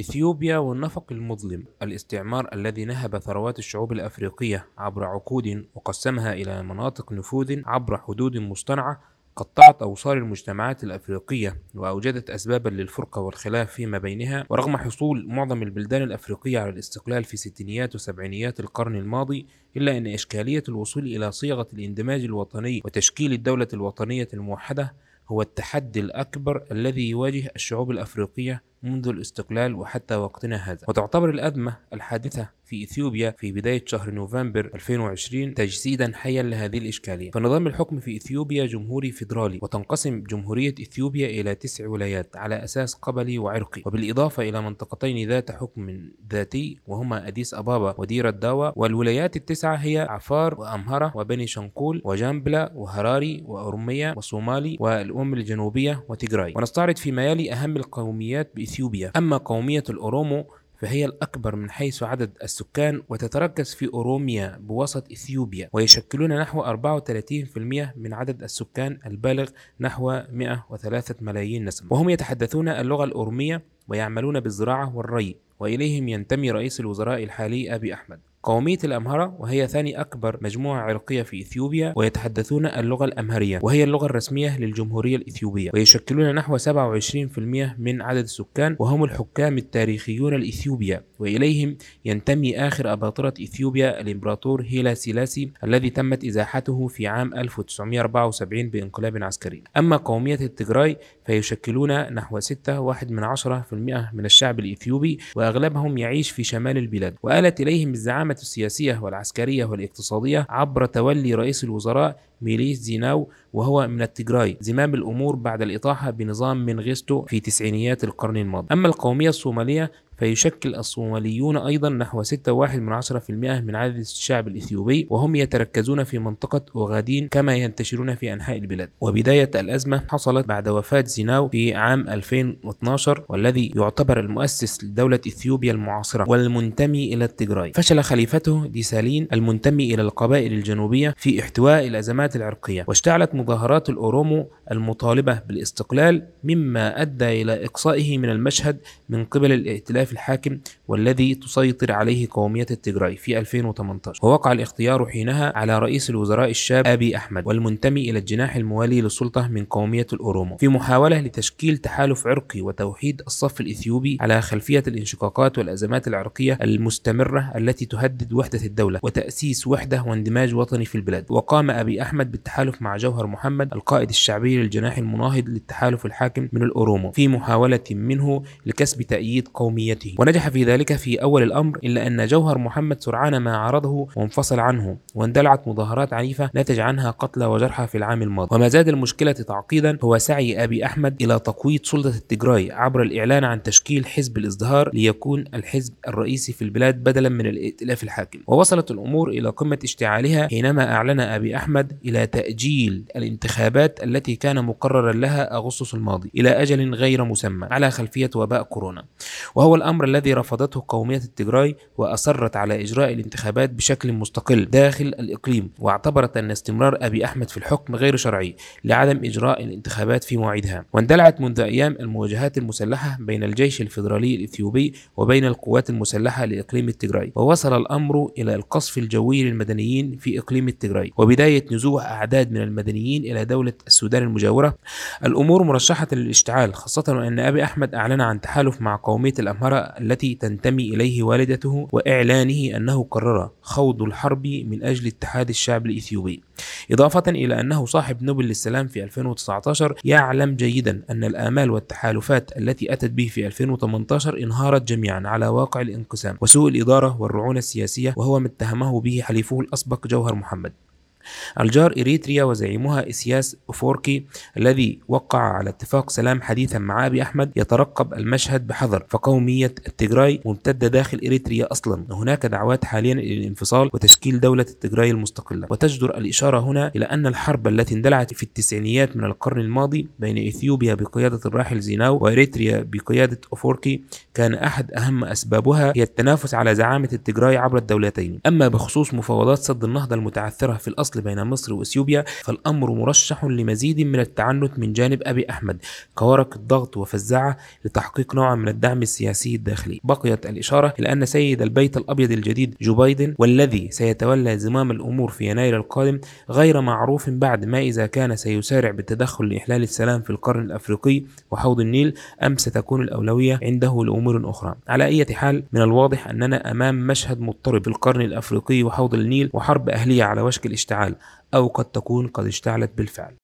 إثيوبيا والنفق المظلم الاستعمار الذي نهب ثروات الشعوب الأفريقية عبر عقود وقسمها إلى مناطق نفوذ عبر حدود مصطنعة قطعت أوصال المجتمعات الأفريقية وأوجدت أسبابا للفرقة والخلاف فيما بينها. ورغم حصول معظم البلدان الأفريقية على الاستقلال في ستينيات وسبعينيات القرن الماضي إلا أن إشكالية الوصول إلى صيغة الاندماج الوطني وتشكيل الدولة الوطنية الموحدة هو التحدي الأكبر الذي يواجه الشعوب الأفريقية منذ الاستقلال وحتى وقتنا هذا. وتعتبر الأزمة الحادثة في إثيوبيا في بداية شهر نوفمبر 2020 تجسيدا حيا لهذه الإشكالية. فنظام الحكم في إثيوبيا جمهوري فيدرالي وتنقسم جمهورية إثيوبيا إلى تسع ولايات على أساس قبلي وعرقي. وبالإضافة إلى منطقتين ذات حكم ذاتي وهما أديس أبابا ودير الداوا والولايات التسعة هي عفار وأمهرة وبني شنقول وجامبلا وهراري وأورمية وصومالي والأم الجنوبية وتيغراي. ونستعرض فيما يلي أهم القوميات بإثيوبيا أما قومية الأورومو فهي الأكبر من حيث عدد السكان وتتركز في أوروميا بوسط إثيوبيا ويشكلون نحو 34% من عدد السكان البالغ نحو 103 ملايين نسمة. وهم يتحدثون اللغة الأورومية ويعملون بالزراعة والري وإليهم ينتمي رئيس الوزراء الحالي أبي أحمد. قومية الأمهرة وهي ثاني أكبر مجموعة عرقية في إثيوبيا ويتحدثون اللغة الأمهرية وهي اللغة الرسمية للجمهورية الإثيوبية. ويشكلون نحو 27% من عدد السكان وهم الحكام التاريخيون الإثيوبيا وإليهم ينتمي آخر أباطرة إثيوبيا الإمبراطور هيلا سيلاسي الذي تمت إزاحته في عام 1974 بإنقلاب عسكري. أما قومية التجراي فيشكلون نحو 6.1% من الشعب الإثيوبي وأغلبهم يعيش في شمال البلاد. وآلت إليهم الزعامة السياسية والعسكرية والاقتصادية عبر تولي رئيس الوزراء ميليس زيناو وهو من التجراي. زمام الأمور بعد الإطاحة بنظام منغستو في تسعينيات القرن الماضي. أما القومية الصومالية فيشكل الصوماليون أيضا نحو 6.1% من عدد الشعب الإثيوبي وهم يتركزون في منطقة أوغادين كما ينتشرون في أنحاء البلاد. وبداية الأزمة حصلت بعد وفاة زيناو في عام 2012 والذي يعتبر المؤسس لدولة إثيوبيا المعاصرة والمنتمي إلى التجراي. فشل خليفته ديسالين المنتمي إلى القبائل الجنوبية في احتواء الأزمات العرقية واشتعلت مظاهرات الأورومو المطالبة بالاستقلال مما أدى إلى إقصائه من المشهد من قبل الائتلاف الحاكم والذي تسيطر عليه قومية التجراي في 2018 ووقع الاختيار حينها على رئيس الوزراء الشاب أبي أحمد والمنتمي إلى الجناح الموالي للسلطة من قومية الأورومو. في محاولة لتشكيل تحالف عرقي وتوحيد الصف الإثيوبي على خلفية الانشقاقات والأزمات العرقية المستمرة التي تهدد وحدة الدولة وتأسيس وحدة واندماج وطني في البلاد. وقام أبي أحمد بالتحالف مع جوهر محمد القائد الشعبي للجناح المناهض للتحالف الحاكم من الأورومو في محاولة منه لكسب تأييد قومية نيته ونجح في ذلك في أول الأمر إلا أن جوهر محمد سرعان ما عرضه وانفصل عنه واندلعت مظاهرات عنيفة نتج عنها قتلى وجرحى في العام الماضي. وما زاد المشكلة تعقيدا هو سعي أبي أحمد إلى تقويض سلطة التجراي عبر الإعلان عن تشكيل حزب الإزدهار ليكون الحزب الرئيسي في البلاد بدلا من الائتلاف الحاكم. ووصلت الأمور إلى قمة اشتعالها حينما أعلن أبي أحمد إلى تأجيل الانتخابات التي كان مقررا لها أغسطس الماضي إلى أجل غير مسمى على خلفية وباء كورونا. وهو الأمر الذي رفضته قومية التجراي وأصرت على إجراء الانتخابات بشكل مستقل داخل الإقليم واعتبرت أن استمرار أبي أحمد في الحكم غير شرعي لعدم إجراء الانتخابات في موعدها. واندلعت منذ أيام المواجهات المسلحة بين الجيش الفيدرالي الإثيوبي وبين القوات المسلحة لإقليم التجراي ووصل الأمر إلى القصف الجوي للمدنيين في إقليم التجراي وبداية نزوح أعداد من المدنيين إلى دولة السودان المجاورة. الأمور مرشحة للاشتعال خاصة وأن أبي أحمد أعلن عن تحالف مع قومية الأمهرة التي تنتمي إليه والدته وإعلانه أنه قرر خوض الحرب من أجل اتحاد الشعب الإثيوبي. إضافة إلى أنه صاحب نوبل للسلام في 2019 يعلم جيدا أن الآمال والتحالفات التي أتت به في 2018 انهارت جميعا على واقع الانقسام وسوء الإدارة والرعونة السياسية وهو ما اتهمه به حليفه الأسبق جوهر محمد. الجار إريتريا وزعيمها إسياس أفوركي الذي وقع على اتفاق سلام حديثا مع أبي أحمد يترقب المشهد بحذر فقومية التجراي ممتدة داخل إريتريا أصلا. هناك دعوات حاليا إلى الانفصال وتشكيل دولة التجراي المستقلة. وتجدر الإشارة هنا إلى أن الحرب التي اندلعت في التسعينيات من القرن الماضي بين إثيوبيا بقيادة الراحل زيناو وإريتريا بقيادة أفوركي كان أحد أهم أسبابها هي التنافس على زعامة التجراي عبر الدولتين. أما بخصوص مفاوضات سد النهضة المتعثرة في الأصل الفصل بين مصر وإثيوبيا فالأمر مرشح لمزيد من التعنت من جانب أبي أحمد كورقة ضغط وفزاعة لتحقيق نوع من الدعم السياسي الداخلي. بقيت الإشارة إلى أن سيد البيت الأبيض الجديد جو بايدن والذي سيتولى زمام الأمور في يناير القادم غير معروف بعد ما إذا كان سيسارع بالتدخل لإحلال السلام في القرن الأفريقي وحوض النيل أم ستكون الأولوية عنده لأمور أخرى. على أي حال من الواضح أننا أمام مشهد مضطرب في القرن الأفريقي وحوض النيل وحرب أهلية على وشك الاشتعال. أو قد تكون قد اشتعلت بالفعل.